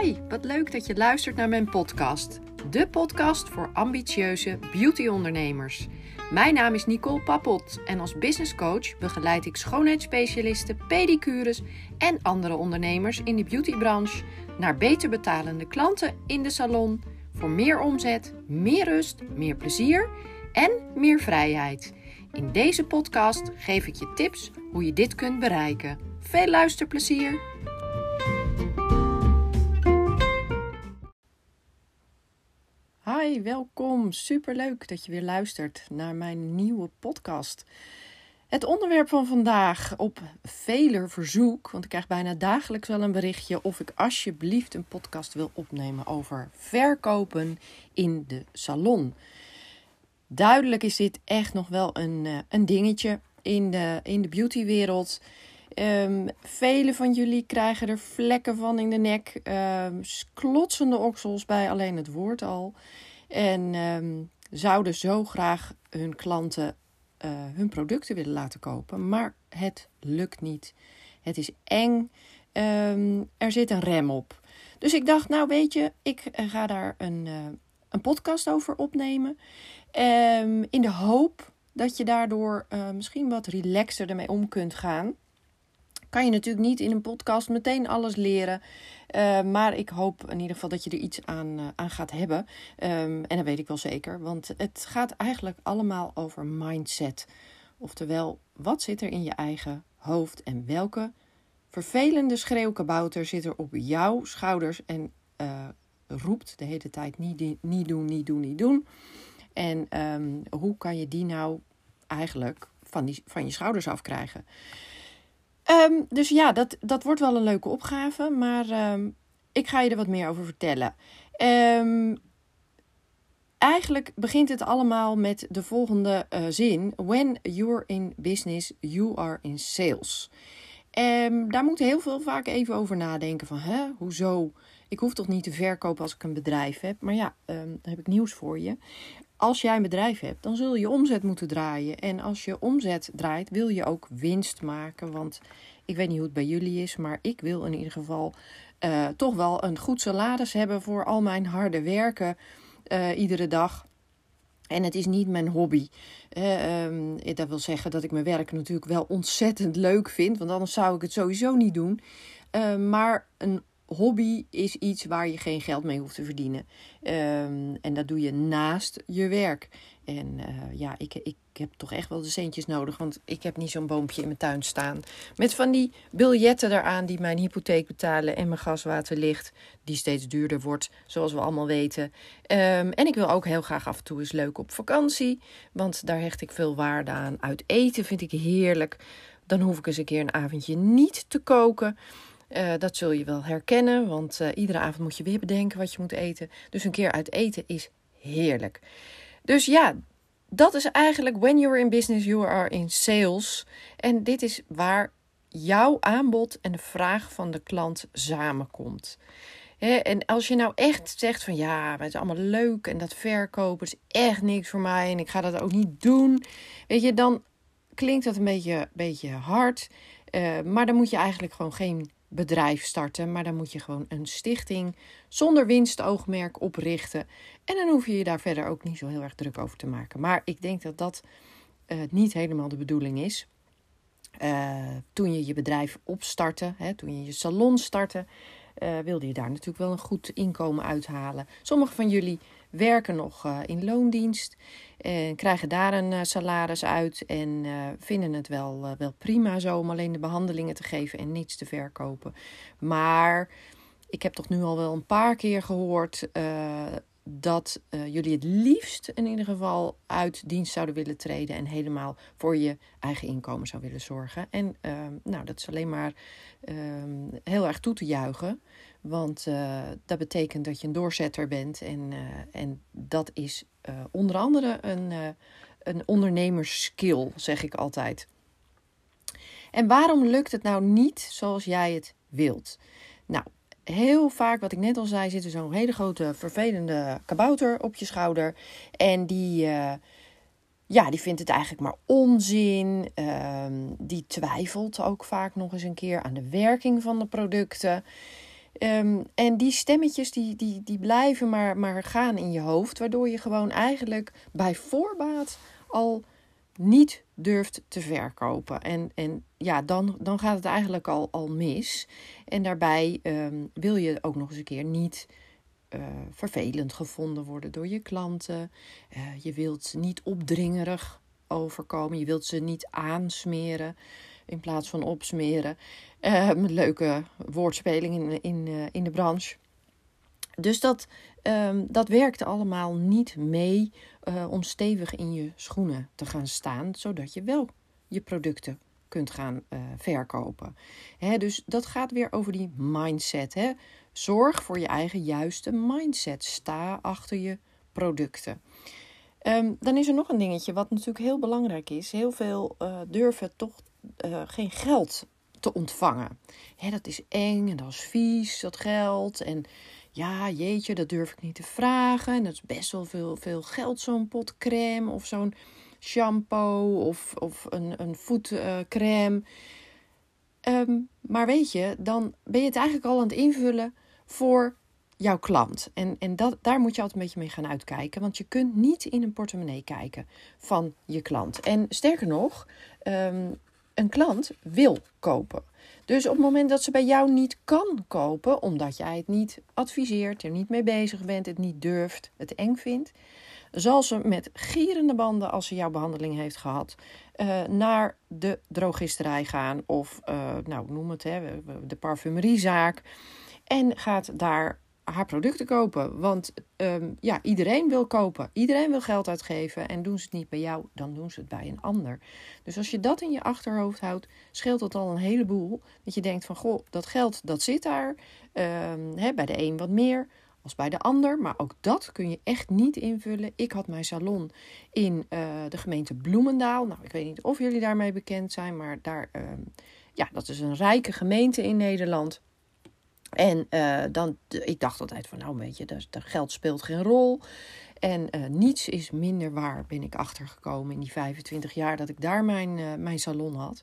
Hi, wat leuk dat je luistert naar mijn podcast. De podcast voor ambitieuze beautyondernemers. Mijn naam is Nicole Papot en als business coach begeleid ik schoonheidsspecialisten, pedicures en andere ondernemers in de beautybranche naar beter betalende klanten in de salon voor meer omzet, meer rust, meer plezier en meer vrijheid. In deze podcast geef ik je tips hoe je dit kunt bereiken. Veel luisterplezier! Hi, welkom. Superleuk dat je weer luistert naar mijn nieuwe podcast. Het onderwerp van vandaag op veler verzoek, want ik krijg bijna dagelijks wel een berichtje of ik alsjeblieft een podcast wil opnemen over verkopen in de salon. Duidelijk is dit echt nog wel een, eh, een dingetje in de, in de beautywereld. Um, vele van jullie krijgen er vlekken van in de nek, um, klotsende oksels bij alleen het woord al. En um, zouden zo graag hun klanten uh, hun producten willen laten kopen, maar het lukt niet. Het is eng, er zit een rem op. Dus ik dacht, nou weet je, ik eh, ga daar een, uh, een podcast over opnemen. in de hoop dat je daardoor misschien wat relaxer ermee om kunt gaan kan je natuurlijk niet in een podcast meteen alles leren. Uh, maar ik hoop in ieder geval dat je er iets aan, uh, aan gaat hebben. Um, en dat weet ik wel zeker. Want het gaat eigenlijk allemaal over mindset. Oftewel, wat zit er in je eigen hoofd en welke vervelende schreeuwkabouter zit er op jouw schouders en uh, roept de hele tijd niet, niet doen, niet doen, niet doen. En um, hoe kan je die nou eigenlijk van, die, van je schouders afkrijgen? Um, dus ja, dat, dat wordt wel een leuke opgave, maar um, ik ga je er wat meer over vertellen. Um, eigenlijk begint het allemaal met de volgende uh, zin: When you're in business, you are in sales. daar moet heel veel vaak even over nadenken van, hè, hoezo? Ik hoef toch niet te verkopen als ik een bedrijf heb? Maar ja, dan heb ik nieuws voor je als jij een bedrijf hebt, dan zul je omzet moeten draaien. En als je omzet draait, wil je ook winst maken. Want ik weet niet hoe het bij jullie is, maar ik wil in ieder geval uh, toch wel een goed salaris hebben voor al mijn harde werken uh, iedere dag. En het is niet mijn hobby. Uh, um, dat wil zeggen dat ik mijn werk natuurlijk wel ontzettend leuk vind, want anders zou ik het sowieso niet doen. Maar een hobby is iets waar je geen geld mee hoeft te verdienen. Um, en dat doe je naast je werk. En uh, ja, ik, ik heb toch echt wel de centjes nodig. Want ik heb niet zo'n boompje in mijn tuin staan. Met van die biljetten eraan die mijn hypotheek betalen. En mijn gaswaterlicht, die steeds duurder wordt. Zoals we allemaal weten. Um, en ik wil ook heel graag af en toe eens leuk op vakantie. Want daar hecht ik veel waarde aan. Uit eten vind ik heerlijk. Dan hoef ik eens een keer een avondje niet te koken. Uh, dat zul je wel herkennen, want uh, iedere avond moet je weer bedenken wat je moet eten. Dus een keer uit eten is heerlijk. Dus ja, dat is eigenlijk when you're in business, you are in sales. En dit is waar jouw aanbod en de vraag van de klant samenkomt. En als je nou echt zegt van ja, het is allemaal leuk en dat verkopen is echt niks voor mij en ik ga dat ook niet doen, weet je, dan klinkt dat een beetje, beetje hard. Uh, maar dan moet je eigenlijk gewoon geen bedrijf starten, maar dan moet je gewoon een stichting zonder winstoogmerk oprichten. En dan hoef je je daar verder ook niet zo heel erg druk over te maken. Maar ik denk dat dat uh, niet helemaal de bedoeling is. Uh, toen je je bedrijf opstartte, hè, toen je je salon startte, uh, wilde je daar natuurlijk wel een goed inkomen uithalen. Sommige van jullie werken nog uh, in loondienst en krijgen daar een uh, salaris uit en uh, vinden het wel, wel prima zo om alleen de behandelingen te geven en niets te verkopen. Maar ik heb toch nu al wel een paar keer gehoord dat jullie het liefst in ieder geval uit dienst zouden willen treden en helemaal voor je eigen inkomen zou willen zorgen. En ehm, nou, dat is alleen maar ehm, heel erg toe te juichen. Want uh, dat betekent dat je een doorzetter bent. En, uh, en dat is uh, onder andere een, een zeg ik altijd. En waarom lukt het nou niet zoals jij het wilt? Nou, heel vaak, wat ik net al zei, zit er zo'n hele grote vervelende kabouter op je schouder. En die, ja, die vindt het eigenlijk maar onzin. Ehm, die twijfelt ook vaak nog eens een keer aan de werking van de producten. Ehm, en die stemmetjes die, die, die blijven maar, maar gaan in je hoofd, waardoor je gewoon eigenlijk bij voorbaat al niet durft te verkopen. En, en ja, dan, dan gaat het eigenlijk al, al mis. En daarbij ehm, wil je ook nog eens een keer niet uh, vervelend gevonden worden door je klanten. Uh, je wilt niet opdringerig overkomen. Je wilt ze niet aansmeren in plaats van opsmeren. Met leuke woordspelingen in, in, in de branche. Dus dat, um, dat werkte allemaal niet mee om stevig in je schoenen te gaan staan, zodat je wel je producten kunt gaan verkopen. Hè, dus dat gaat weer over die mindset. Hè? Zorg voor je eigen juiste mindset. Sta achter je producten. Um, dan is er nog een dingetje wat natuurlijk heel belangrijk is. Heel veel uh, durven toch uh, geen geld te ontvangen. Hè, dat is eng en dat is vies, dat geld. En ja, jeetje, dat durf ik niet te vragen. En dat is best wel veel, veel geld, zo'n pot crème of zo'n shampoo of, of een, een voetcrème. Um, maar weet je, dan ben je het eigenlijk al aan het invullen voor jouw klant. En, en dat, daar moet je altijd een beetje mee gaan uitkijken. Want je kunt niet in een portemonnee kijken van je klant. En sterker nog, um, een klant wil kopen. Dus op het moment dat ze bij jou niet kan kopen, omdat jij het niet adviseert, er niet mee bezig bent, het niet durft, het eng vindt, zal ze met gierende banden, als ze jouw behandeling heeft gehad, uh, naar de drogisterij gaan of, uh, nou noem het, hè, de parfumeriezaak. En gaat daar haar producten kopen. Want um, ja, iedereen wil kopen. Iedereen wil geld uitgeven. En doen ze het niet bij jou, dan doen ze het bij een ander. Dus als je dat in je achterhoofd houdt, scheelt dat al een heleboel. Dat je denkt van, goh, dat geld, dat zit daar. Um, hè, bij de een wat meer als bij de ander. Maar ook dat kun je echt niet invullen. Ik had mijn salon in uh, de gemeente Bloemendaal. Nou, ik weet niet of jullie daarmee bekend zijn. Maar daar, um, ja, dat is een rijke gemeente in Nederland. En uh, dan, ik dacht altijd van, nou weet je, dat, geld speelt geen rol. En uh, niets is minder waar, ben ik achtergekomen in die 25 jaar dat ik daar mijn, uh, mijn salon had.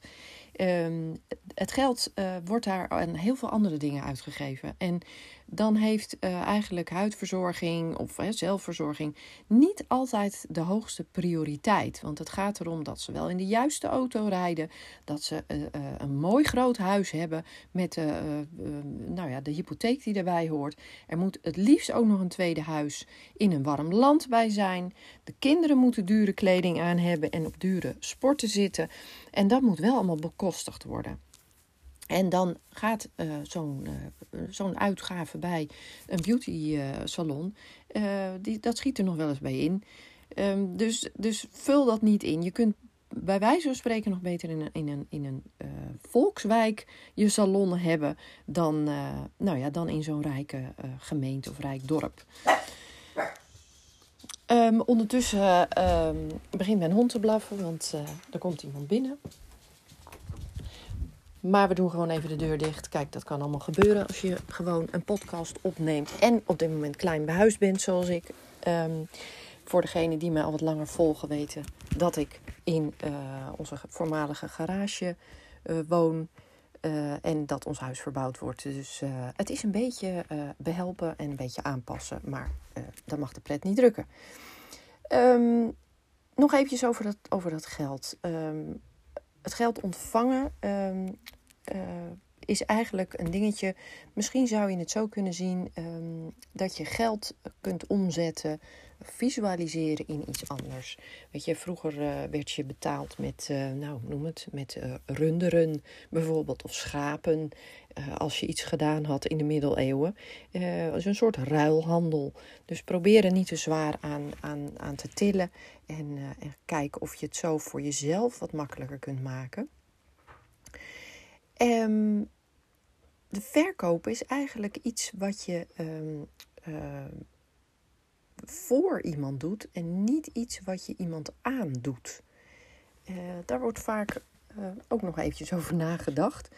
Um, het geld wordt daar aan heel veel andere dingen uitgegeven. En dan heeft uh, eigenlijk huidverzorging of zelfverzorging niet altijd de hoogste prioriteit. Want het gaat erom dat ze wel in de juiste auto rijden, dat ze uh, een mooi groot huis hebben met nou ja, de hypotheek die daarbij hoort. Er moet het liefst ook nog een tweede huis in een warm land bij zijn. De kinderen moeten dure kleding aan hebben en op dure sporten zitten. En dat moet wel allemaal bekostigd worden. En dan gaat uh, zo'n uh, zo'n uitgave bij een beauty uh, salon, die, dat schiet er nog wel eens bij in. Um, dus, dus vul dat niet in. Je kunt bij wijze van spreken nog beter in een, in een, in een volkswijk je salon hebben dan, nou ja, dan in zo'n rijke gemeente of rijk dorp. Um, ondertussen um, begint mijn hond te blaffen, want er komt iemand binnen. Maar we doen gewoon even de deur dicht. Kijk, dat kan allemaal gebeuren als je gewoon een podcast opneemt. En op dit moment klein behuisd bent, zoals ik. Um, voor degenen die mij al wat langer volgen, weten dat ik in uh, onze voormalige garage uh, woon. Uh, en dat ons huis verbouwd wordt. Dus het is een beetje behelpen en een beetje aanpassen. Maar dan mag de pret niet drukken. Um, nog eventjes over dat, over dat geld. Um, het geld ontvangen um, uh, is eigenlijk een dingetje. Misschien zou je het zo kunnen zien um, dat je geld kunt omzetten, visualiseren in iets anders. Weet je, vroeger uh, werd je betaald met, uh, nou noem het, met runderen bijvoorbeeld of schapen. als je iets gedaan had in de middeleeuwen. als een soort ruilhandel. Dus probeer er niet te zwaar aan, aan, aan te tillen. En, en kijken of je het zo voor jezelf wat makkelijker kunt maken. Um, de verkoop is eigenlijk iets wat je uh, voor iemand doet en niet iets wat je iemand aandoet. Uh, daar wordt vaak uh, ook nog eventjes over nagedacht.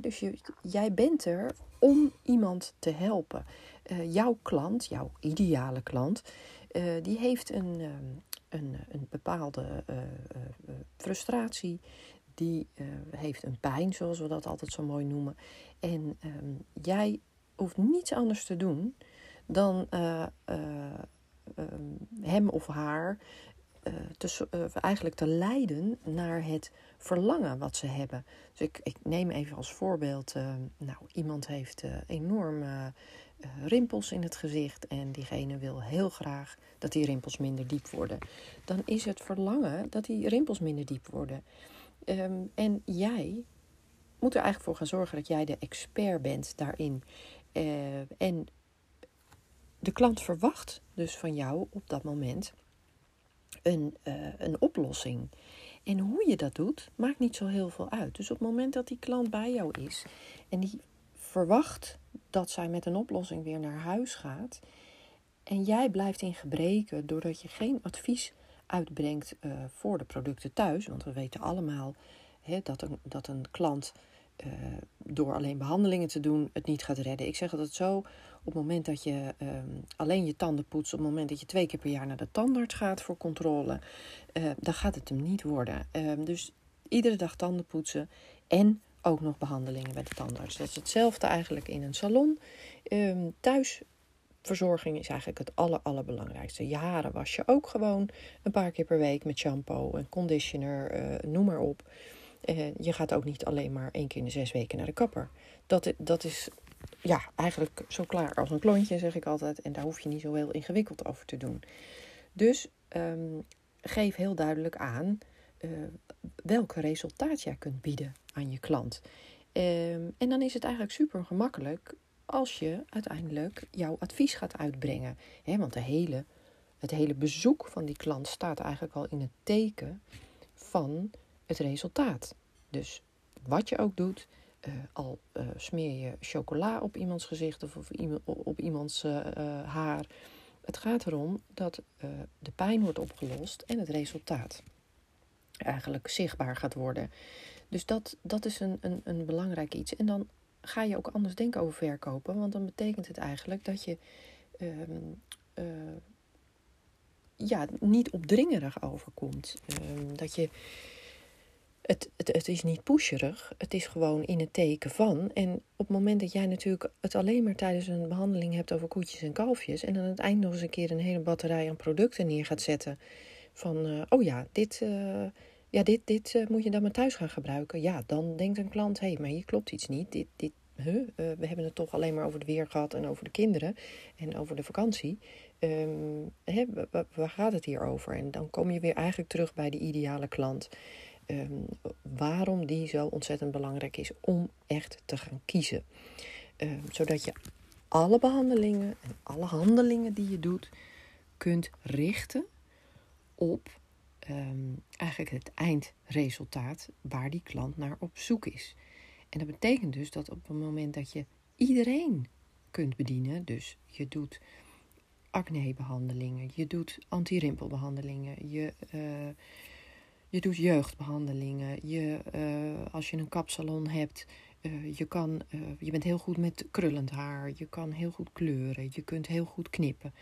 Dus je, jij bent er om iemand te helpen. jouw klant, jouw ideale klant, die heeft een, een, een bepaalde frustratie die heeft een pijn, zoals we dat altijd zo mooi noemen. En um, jij hoeft niets anders te doen dan hem of haar te, eigenlijk te leiden naar het verlangen wat ze hebben. Dus ik, ik neem even als voorbeeld, nou, iemand heeft enorme rimpels in het gezicht en diegene wil heel graag dat die rimpels minder diep worden. Dan is het verlangen dat die rimpels minder diep worden. Ehm, en jij moet er eigenlijk voor gaan zorgen dat jij de expert bent daarin. Uh, en de klant verwacht dus van jou op dat moment een, uh, een oplossing. En hoe je dat doet, maakt niet zo heel veel uit. Dus op het moment dat die klant bij jou is en die verwacht dat zij met een oplossing weer naar huis gaat. En jij blijft in gebreken doordat je geen advies uitbrengt uh, voor de producten thuis. Want we weten allemaal hè, dat, een, dat een klant uh, door alleen behandelingen te doen het niet gaat redden. Ik zeg altijd zo: op het moment dat je um, alleen je tanden poetst, op het moment dat je twee keer per jaar naar de tandarts gaat voor controle, uh, dan gaat het hem niet worden. Um, dus iedere dag tanden poetsen en ook nog behandelingen bij de tandarts. Dat is hetzelfde eigenlijk in een salon. Um, thuis verzorging is eigenlijk het aller, allerbelangrijkste. Je haren was je ook gewoon een paar keer per week met shampoo en conditioner, uh, noem maar op. Uh, je gaat ook niet alleen maar één keer in de zes weken naar de kapper. Dat, dat is ja, eigenlijk zo klaar als een klontje, zeg ik altijd. En daar hoef je niet zo heel ingewikkeld over te doen. Dus um, geef heel duidelijk aan uh, welk resultaat jij kunt bieden aan je klant. Um, en dan is het eigenlijk super gemakkelijk als je uiteindelijk jouw advies gaat uitbrengen. Want de hele, het hele bezoek van die klant staat eigenlijk al in het teken van het resultaat. Dus wat je ook doet, uh, al uh, smeer je chocola op iemands gezicht of op, iemand, op iemands uh, haar. Het gaat erom dat de pijn wordt opgelost en het resultaat eigenlijk zichtbaar gaat worden. Dus dat, dat is een, een, een belangrijk iets. En dan ga je ook anders denken over verkopen. Want dan betekent het eigenlijk dat je uh, ja, niet opdringerig overkomt. Um, dat je. Het, het, het is niet pusherig, het is gewoon in het teken van. En op het moment dat jij natuurlijk het alleen maar tijdens een behandeling hebt over koetjes en kalfjes. en aan het eind nog eens een keer een hele batterij aan producten neer gaat zetten. van uh, oh ja, dit. Uh, ja, dit, dit uh, moet je dan maar thuis gaan gebruiken. Ja, dan denkt een klant, hé, hey, maar hier klopt iets niet. Dit, dit, we hebben het toch alleen maar over het weer gehad en over de kinderen en over de vakantie. Um, hè, waar gaat het hier over? En dan kom je weer eigenlijk terug bij de ideale klant. Um, waarom die zo ontzettend belangrijk is om echt te gaan kiezen. Um, zodat je alle behandelingen en alle handelingen die je doet kunt richten op um, eigenlijk het eindresultaat waar die klant naar op zoek is. En dat betekent dus dat op het moment dat je iedereen kunt bedienen, dus je doet acnebehandelingen, je doet antirimpelbehandelingen, je, uh, je doet jeugdbehandelingen, je, uh, als je een kapsalon hebt, uh, je, kan, je bent heel goed met krullend haar, je kan heel goed kleuren, je kunt heel goed knippen.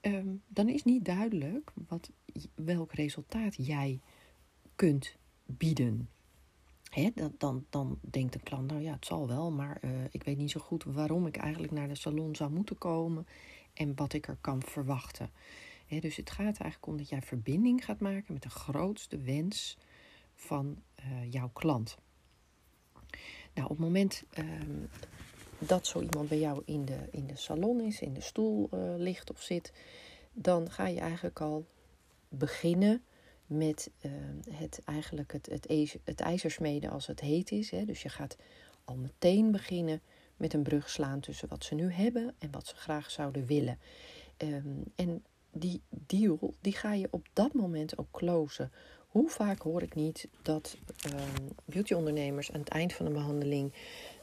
Um, dan is niet duidelijk wat welk resultaat jij kunt bieden. Hè, dan, dan, dan denkt een klant, nou ja, het zal wel, maar ik weet niet zo goed waarom ik eigenlijk naar de salon zou moeten komen en wat ik er kan verwachten. Dus het gaat eigenlijk om dat jij verbinding gaat maken met de grootste wens van uh, jouw klant. Nou, op het moment um, dat zo iemand bij jou in de, in de salon is, in de stoel uh, ligt of zit, dan ga je eigenlijk al beginnen met uh, het eigenlijk het, het, ijzersmeden als het heet is. Hè. Dus je gaat al meteen beginnen met een brug slaan tussen wat ze nu hebben en wat ze graag zouden willen. Um, en die deal, die ga je op dat moment ook closen. Hoe vaak hoor ik niet dat um, beautyondernemers aan het eind van een behandeling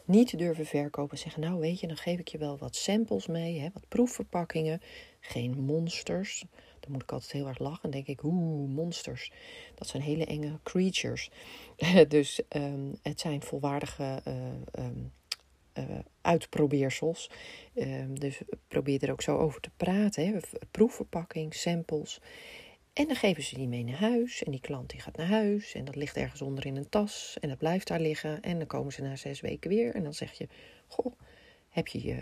niet durven verkopen. Zeggen, nou weet je, dan geef ik je wel wat samples mee, hè, wat proefverpakkingen. Geen monsters. Dan moet ik altijd heel erg lachen. Dan denk ik, oeh, monsters. Dat zijn hele enge creatures. dus um, het zijn volwaardige uh, uh, uitprobeersels. Um, dus probeer er ook zo over te praten. Hè. Proefverpakking, samples. En dan geven ze die mee naar huis. En die klant die gaat naar huis. En dat ligt ergens onder in een tas. En dat blijft daar liggen. En dan komen ze na zes weken weer. En dan zeg je: Goh, Heb je je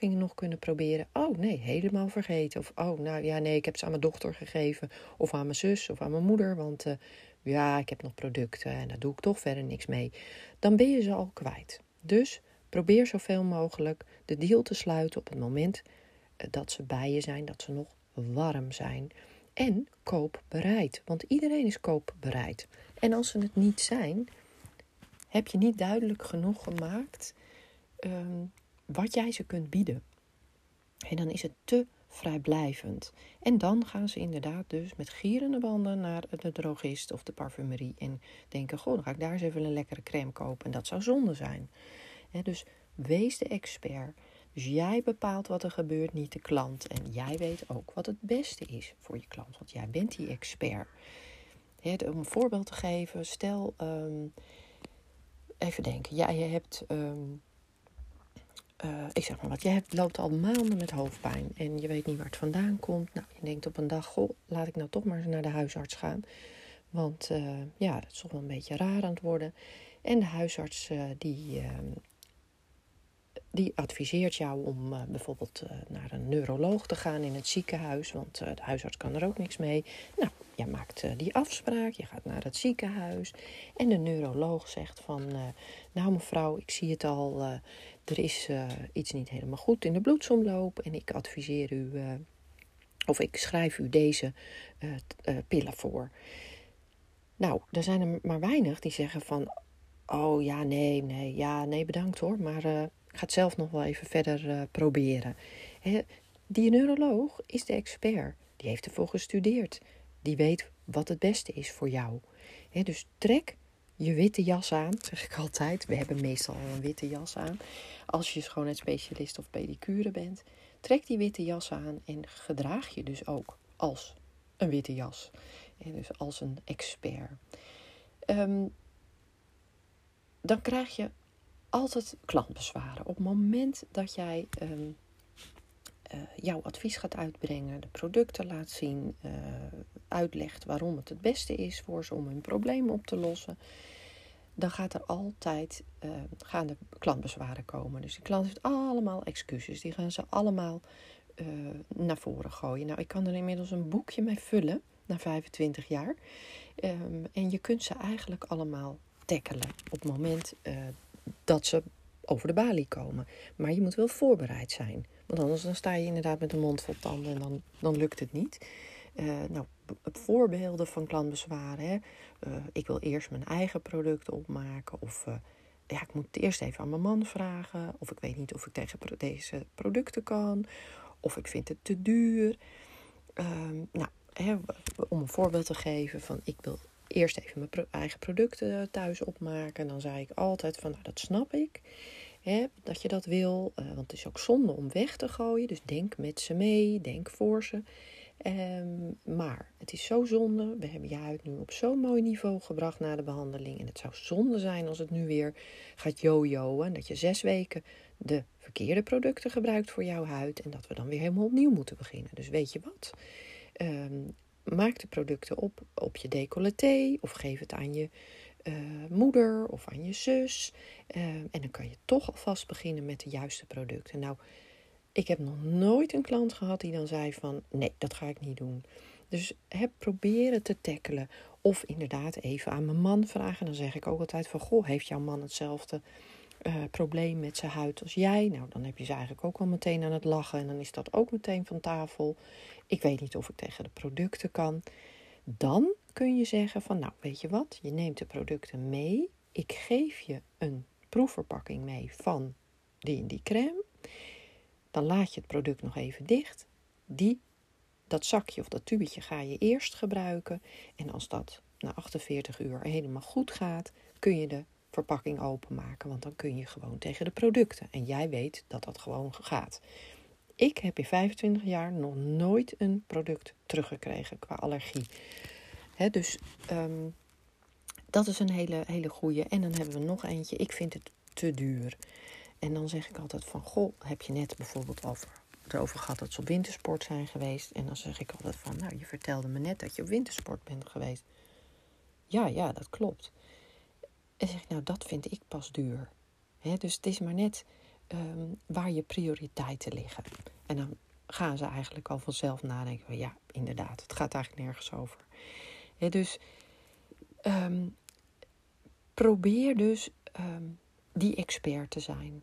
uh, nog kunnen proberen? Oh nee, helemaal vergeten. Of oh, nou ja, nee, ik heb ze aan mijn dochter gegeven. Of aan mijn zus of aan mijn moeder. Want uh, ja, ik heb nog producten en daar doe ik toch verder niks mee. Dan ben je ze al kwijt. Dus probeer zoveel mogelijk de deal te sluiten op het moment uh, dat ze bij je zijn, dat ze nog warm zijn. En koopbereid, want iedereen is koopbereid. En als ze het niet zijn, heb je niet duidelijk genoeg gemaakt um, wat jij ze kunt bieden. En dan is het te vrijblijvend. En dan gaan ze inderdaad dus met gierende banden naar de drogist of de parfumerie en denken: Goh, dan ga ik daar eens even een lekkere crème kopen. En dat zou zonde zijn. Dus wees de expert. Dus jij bepaalt wat er gebeurt, niet de klant. En jij weet ook wat het beste is voor je klant, want jij bent die expert. Om een voorbeeld te geven, stel, um, even denken, ja, je hebt um, uh, ik zeg maar wat, jij loopt al maanden met hoofdpijn en je weet niet waar het vandaan komt. Nou, je denkt op een dag, goh, laat ik nou toch maar naar de huisarts gaan. Want uh, ja, dat is toch wel een beetje raar aan het worden. En de huisarts uh, die, ehm, die adviseert jou om uh, bijvoorbeeld uh, naar een neuroloog te gaan in het ziekenhuis, want uh, de huisarts kan er ook niks mee. Nou, je maakt die afspraak, je gaat naar het ziekenhuis en de neuroloog zegt van, nou mevrouw, ik zie het al, er is iets niet helemaal goed in de bloedsomloop en ik adviseer u, of ik schrijf u deze pillen voor. Nou, er zijn er maar weinig die zeggen van, oh ja, nee, nee, ja, nee, bedankt hoor, maar ga het zelf nog wel even verder uh, proberen. Die neuroloog is de expert. Die heeft ervoor gestudeerd. Die weet wat het beste is voor jou. Dus trek je witte jas aan, zeg ik altijd. We hebben meestal al een witte jas aan. Als je schoonheidsspecialist of pedicure bent, trek die witte jas aan en gedraag je dus ook als een witte jas. Dus als een expert. Um, dan krijg je altijd klantbezwaren. Op het moment dat jij um, uh, jouw advies gaat uitbrengen, de producten laat zien, uh, uitlegt waarom het het beste is voor ze om hun probleem op te lossen, dan gaat er altijd uh, gaan de klantbezwaren komen. Dus die klant heeft allemaal excuses. Die gaan ze allemaal naar voren gooien. Nou, ik kan er inmiddels een boekje mee vullen na 25 jaar. Um, en je kunt ze eigenlijk allemaal tackelen op het moment dat ze over de balie komen. Maar je moet wel voorbereid zijn. Want anders dan sta je inderdaad met een mond vol tanden en dan, dan lukt het niet. Uh, nou, voorbeelden van klantbezwaren. Hè. Uh, ik wil eerst mijn eigen producten opmaken. Of uh, ja, ik moet het eerst even aan mijn man vragen. Of ik weet niet of ik tegen deze producten kan. Of ik vind het te duur. Ehm, nou, hè, om een voorbeeld te geven van ik wil eerst even mijn eigen producten thuis opmaken. Dan zei ik altijd van, nou dat snap ik. Hè, dat je dat wil, uh, want het is ook zonde om weg te gooien. Dus denk met ze mee, denk voor ze. Um, maar het is zo zonde. We hebben je huid nu op zo'n mooi niveau gebracht na de behandeling. En het zou zonde zijn als het nu weer gaat jojoen. Dat je zes weken de verkeerde producten gebruikt voor jouw huid. En dat we dan weer helemaal opnieuw moeten beginnen. Dus weet je wat? Um, maak de producten op op je decolleté of geef het aan je uh, moeder of aan je zus. Uh, en dan kan je toch alvast beginnen met de juiste producten. Nou, ik heb nog nooit een klant gehad die dan zei van nee, dat ga ik niet doen. Dus heb proberen te tackelen. Of inderdaad even aan mijn man vragen. Dan zeg ik ook altijd van goh, heeft jouw man hetzelfde uh, probleem met zijn huid als jij? Nou, dan heb je ze eigenlijk ook wel meteen aan het lachen. En dan is dat ook meteen van tafel. Ik weet niet of ik tegen de producten kan. Dan kun je zeggen van nou, weet je wat? Je neemt de producten mee. Ik geef je een proefverpakking mee van die en die crème. Dan laat je het product nog even dicht. Die, dat zakje of dat tubetje ga je eerst gebruiken. En als dat na 48 uur helemaal goed gaat, kun je de verpakking openmaken. Want dan kun je gewoon tegen de producten. En jij weet dat dat gewoon gaat. Ik heb in 25 jaar nog nooit een product teruggekregen qua allergie. dus um, dat is een hele, hele goede. En dan hebben we nog eentje. Ik vind het te duur. En dan zeg ik altijd van, goh, heb je net bijvoorbeeld over, erover gehad dat ze op wintersport zijn geweest. En dan zeg ik altijd van, nou, je vertelde me net dat je op wintersport bent geweest. Ja, ja, dat klopt. En zeg ik, nou, dat vind ik pas duur. dus het is maar net ehm, waar je prioriteiten liggen. En dan gaan ze eigenlijk al vanzelf nadenken: ja, inderdaad, het gaat eigenlijk nergens over. dus ehm, probeer dus ehm, die expert te zijn.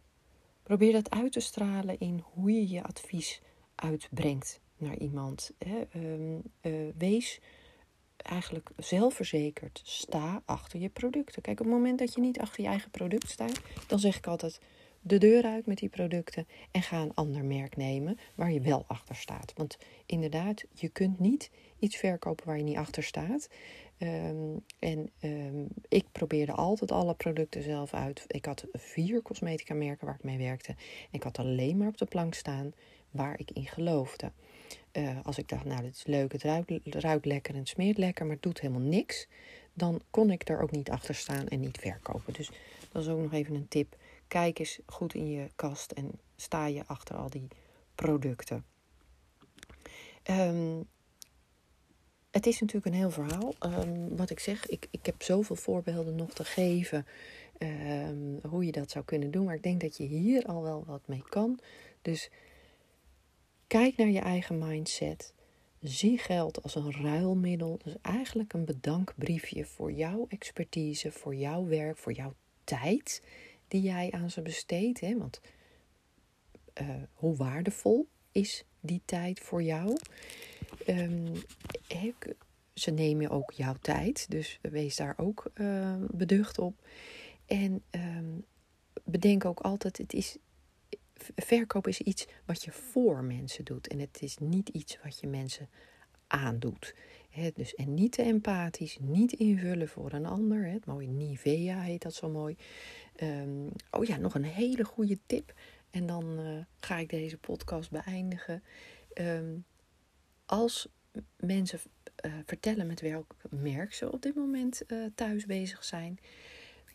Probeer dat uit te stralen in hoe je je advies uitbrengt naar iemand. Uh, wees eigenlijk zelfverzekerd. Sta achter je producten. Kijk, op het moment dat je niet achter je eigen product staat, dan zeg ik altijd de deur uit met die producten en ga een ander merk nemen waar je wel achter staat. Want inderdaad, je kunt niet iets verkopen waar je niet achter staat. Ehm, en um, ik probeerde altijd alle producten zelf uit. Ik had vier cosmetica merken waar ik mee werkte. Ik had alleen maar op de plank staan waar ik in geloofde. Uh, als ik dacht, nou, dit is leuk, het ruikt, lekker en het smeert lekker, maar het doet helemaal niks. Dan kon ik er ook niet achter staan en niet verkopen. Dus dat is ook nog even een tip. Kijk eens goed in je kast en sta je achter al die producten. Um, het is natuurlijk een heel verhaal. Um, wat ik zeg, ik, ik heb zoveel voorbeelden nog te geven um, hoe je dat zou kunnen doen. Maar ik denk dat je hier al wel wat mee kan. Dus kijk naar je eigen mindset. Zie geld als een ruilmiddel. Dus eigenlijk een bedankbriefje voor jouw expertise, voor jouw werk, voor jouw tijd die jij aan ze besteedt. Want uh, hoe waardevol is die tijd voor jou? Um, ze nemen ook jouw tijd, dus wees daar ook uh, beducht op. En um, bedenk ook altijd, het is, verkoop is iets wat je voor mensen doet. En het is niet iets wat je mensen aandoet. He, dus, en niet te empathisch, niet invullen voor een ander. het mooie Nivea heet dat zo mooi. Um, oh ja, nog een hele goede tip. En dan uh, ga ik deze podcast beëindigen. Um, als mensen uh, vertellen met welk merk ze op dit moment uh, thuis bezig zijn,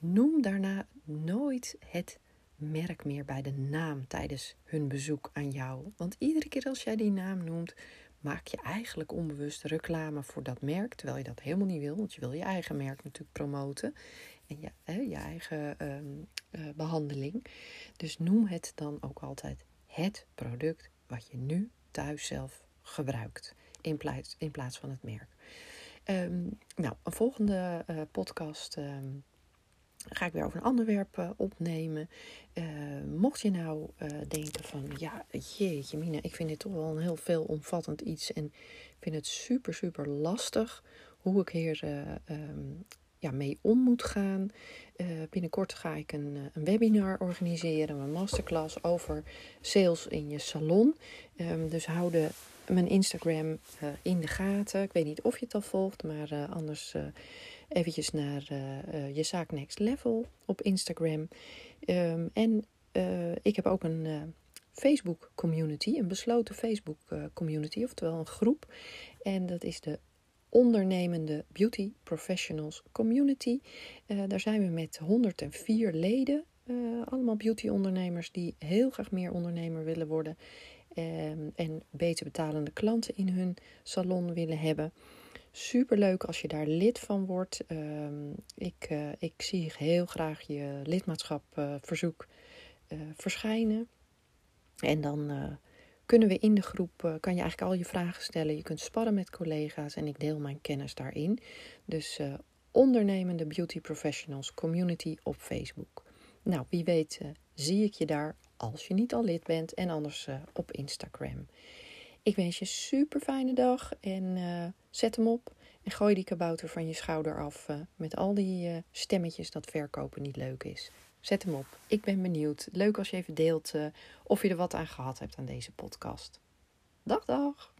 noem daarna nooit het merk meer bij de naam tijdens hun bezoek aan jou. Want iedere keer als jij die naam noemt, maak je eigenlijk onbewust reclame voor dat merk, terwijl je dat helemaal niet wil, want je wil je eigen merk natuurlijk promoten en je, hè, je eigen um, uh, behandeling. Dus noem het dan ook altijd het product wat je nu thuis zelf gebruikt in plaats, in plaats van het merk. Um, nou, een volgende uh, podcast um, ga ik weer over een onderwerp uh, opnemen. Uh, mocht je nou denken van, ja, jeetje Mina, ik vind dit toch wel een heel veelomvattend iets en vind het super, super lastig hoe ik hier um, ja, mee om moet gaan. binnenkort ga ik een, een, webinar organiseren, een masterclass over sales in je salon. dus hou de mijn Instagram in de gaten. Ik weet niet of je het al volgt, maar anders eventjes naar je zaak Next Level op Instagram. Um, en ik heb ook een Facebook community, een besloten Facebook community, oftewel een groep. En dat is de ondernemende Beauty Professionals Community. daar zijn we met 104 leden. allemaal beauty ondernemers die heel graag meer ondernemer willen worden. Um, en beter betalende klanten in hun salon willen hebben. Super leuk als je daar lid van wordt. Um, ik, uh, ik zie heel graag je lidmaatschapverzoek uh, uh, verschijnen. En dan kunnen we in de groep, kan je eigenlijk al je vragen stellen. Je kunt sparren met collega's en ik deel mijn kennis daarin. Dus ondernemende beauty professionals community op Facebook. Nou, wie weet zie ik je daar als je niet al lid bent en anders op Instagram. Ik wens je een super fijne dag en uh, zet hem op en gooi die kabouter van je schouder af uh, met al die stemmetjes dat verkopen niet leuk is. Zet hem op. Ik ben benieuwd. Leuk als je even deelt of je er wat aan gehad hebt aan deze podcast. Dag, dag.